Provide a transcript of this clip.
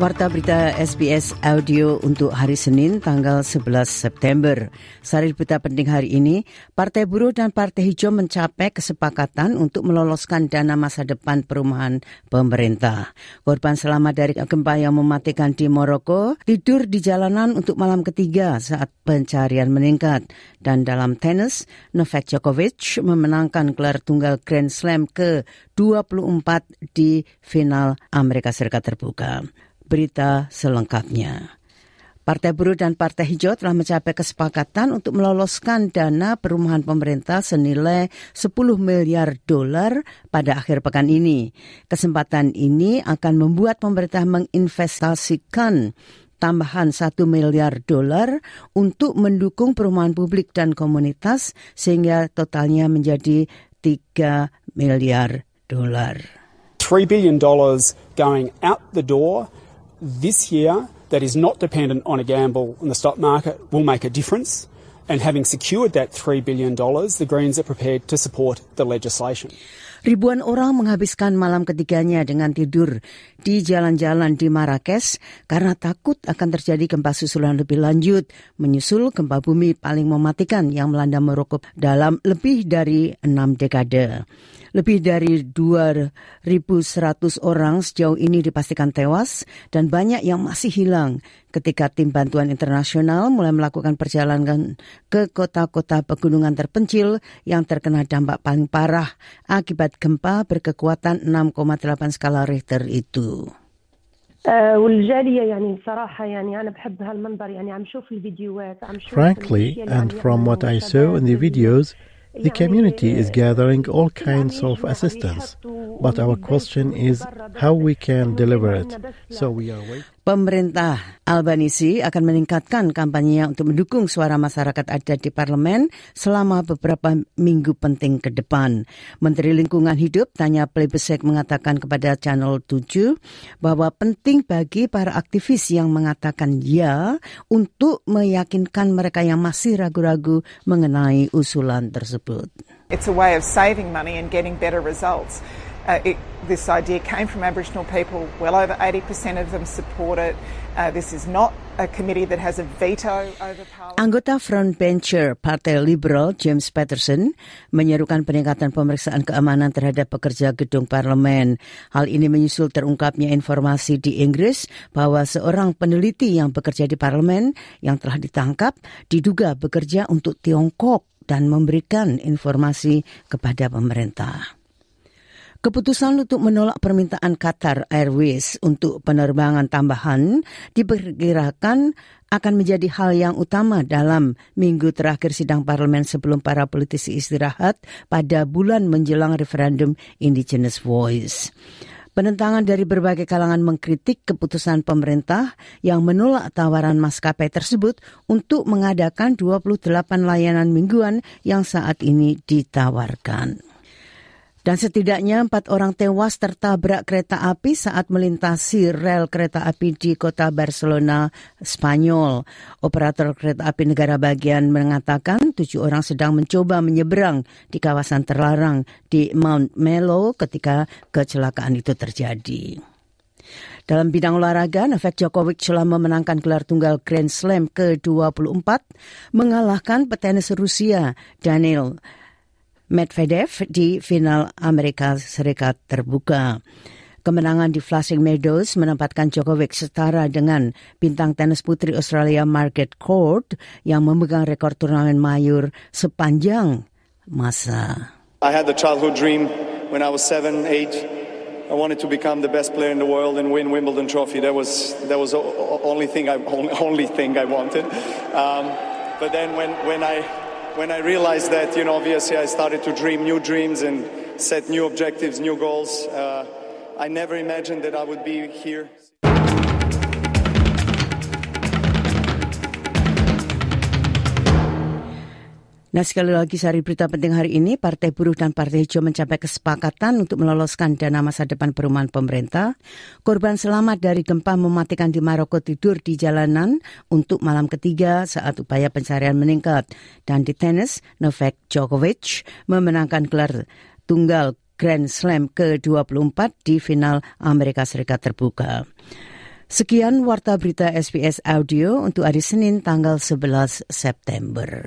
Warta berita SBS Audio untuk hari Senin tanggal 11 September. Sari berita penting hari ini, Partai Buruh dan Partai Hijau mencapai kesepakatan untuk meloloskan dana masa depan perumahan pemerintah. Korban selamat dari gempa yang mematikan di Maroko tidur di jalanan untuk malam ketiga saat pencarian meningkat. Dan dalam tenis, Novak Djokovic memenangkan gelar tunggal Grand Slam ke-24 di final Amerika Serikat terbuka berita selengkapnya. Partai Buruh dan Partai Hijau telah mencapai kesepakatan untuk meloloskan dana perumahan pemerintah senilai 10 miliar dolar pada akhir pekan ini. Kesempatan ini akan membuat pemerintah menginvestasikan tambahan 1 miliar dolar untuk mendukung perumahan publik dan komunitas sehingga totalnya menjadi 3 miliar dolar. $3 billion going out the door this year that is not dependent on a gamble on the stock market will make a difference. And having secured that $3 billion, the Greens are prepared to support the legislation. Ribuan orang menghabiskan malam ketiganya dengan tidur di jalan-jalan di Marrakesh karena takut akan terjadi gempa susulan lebih lanjut menyusul gempa bumi paling mematikan yang melanda Maroko dalam lebih dari enam dekade. Lebih dari 2.100 orang sejauh ini dipastikan tewas dan banyak yang masih hilang ketika tim bantuan internasional mulai melakukan perjalanan ke kota-kota pegunungan terpencil yang terkena dampak paling parah akibat gempa berkekuatan 6,8 skala Richter itu. Frankly, and from what I saw in the videos, The community is gathering all kinds of assistance, but our question is how we can deliver it. So we are waiting. Pemerintah Albanisi akan meningkatkan kampanye untuk mendukung suara masyarakat adat di parlemen selama beberapa minggu penting ke depan. Menteri Lingkungan Hidup Tanya Plebisek mengatakan kepada Channel 7 bahwa penting bagi para aktivis yang mengatakan ya untuk meyakinkan mereka yang masih ragu-ragu mengenai usulan tersebut. It's a way of saving money and getting better results. Uh, it, this idea came from Aboriginal people. Well over 80% of them support it. Uh, this is not a committee that has a veto over Parliament. Anggota Frontbencher Partai Liberal James Patterson menyerukan peningkatan pemeriksaan keamanan terhadap pekerja gedung parlemen. Hal ini menyusul terungkapnya informasi di Inggris bahwa seorang peneliti yang bekerja di parlemen yang telah ditangkap diduga bekerja untuk Tiongkok dan memberikan informasi kepada pemerintah. Keputusan untuk menolak permintaan Qatar Airways untuk penerbangan tambahan diperkirakan akan menjadi hal yang utama dalam minggu terakhir sidang parlemen sebelum para politisi istirahat pada bulan menjelang referendum Indigenous Voice. Penentangan dari berbagai kalangan mengkritik keputusan pemerintah yang menolak tawaran maskapai tersebut untuk mengadakan 28 layanan mingguan yang saat ini ditawarkan. Dan setidaknya empat orang tewas tertabrak kereta api saat melintasi rel kereta api di kota Barcelona, Spanyol. Operator kereta api negara bagian mengatakan tujuh orang sedang mencoba menyeberang di kawasan terlarang di Mount Melo ketika kecelakaan itu terjadi. Dalam bidang olahraga, Novak Djokovic telah memenangkan gelar tunggal Grand Slam ke-24, mengalahkan petenis Rusia Daniel Medvedev di final Amerika Serikat terbuka. Kemenangan di Flushing Meadows menempatkan Djokovic setara dengan bintang tenis putri Australia Margaret Court yang memegang rekor turnamen mayur sepanjang masa. I had the childhood dream when I was seven, eight. I wanted to become the best player in the world and win Wimbledon trophy. That was that was only thing I only thing I wanted. Um, but then when when I when I realized that, you know, obviously I started to dream new dreams and set new objectives, new goals. Uh, I never imagined that I would be here. Nah sekali lagi sari berita penting hari ini, Partai Buruh dan Partai Hijau mencapai kesepakatan untuk meloloskan dana masa depan perumahan pemerintah. Korban selamat dari gempa mematikan di Maroko tidur di jalanan untuk malam ketiga saat upaya pencarian meningkat. Dan di tenis, Novak Djokovic memenangkan gelar tunggal Grand Slam ke-24 di final Amerika Serikat terbuka. Sekian Warta Berita SBS Audio untuk hari Senin tanggal 11 September.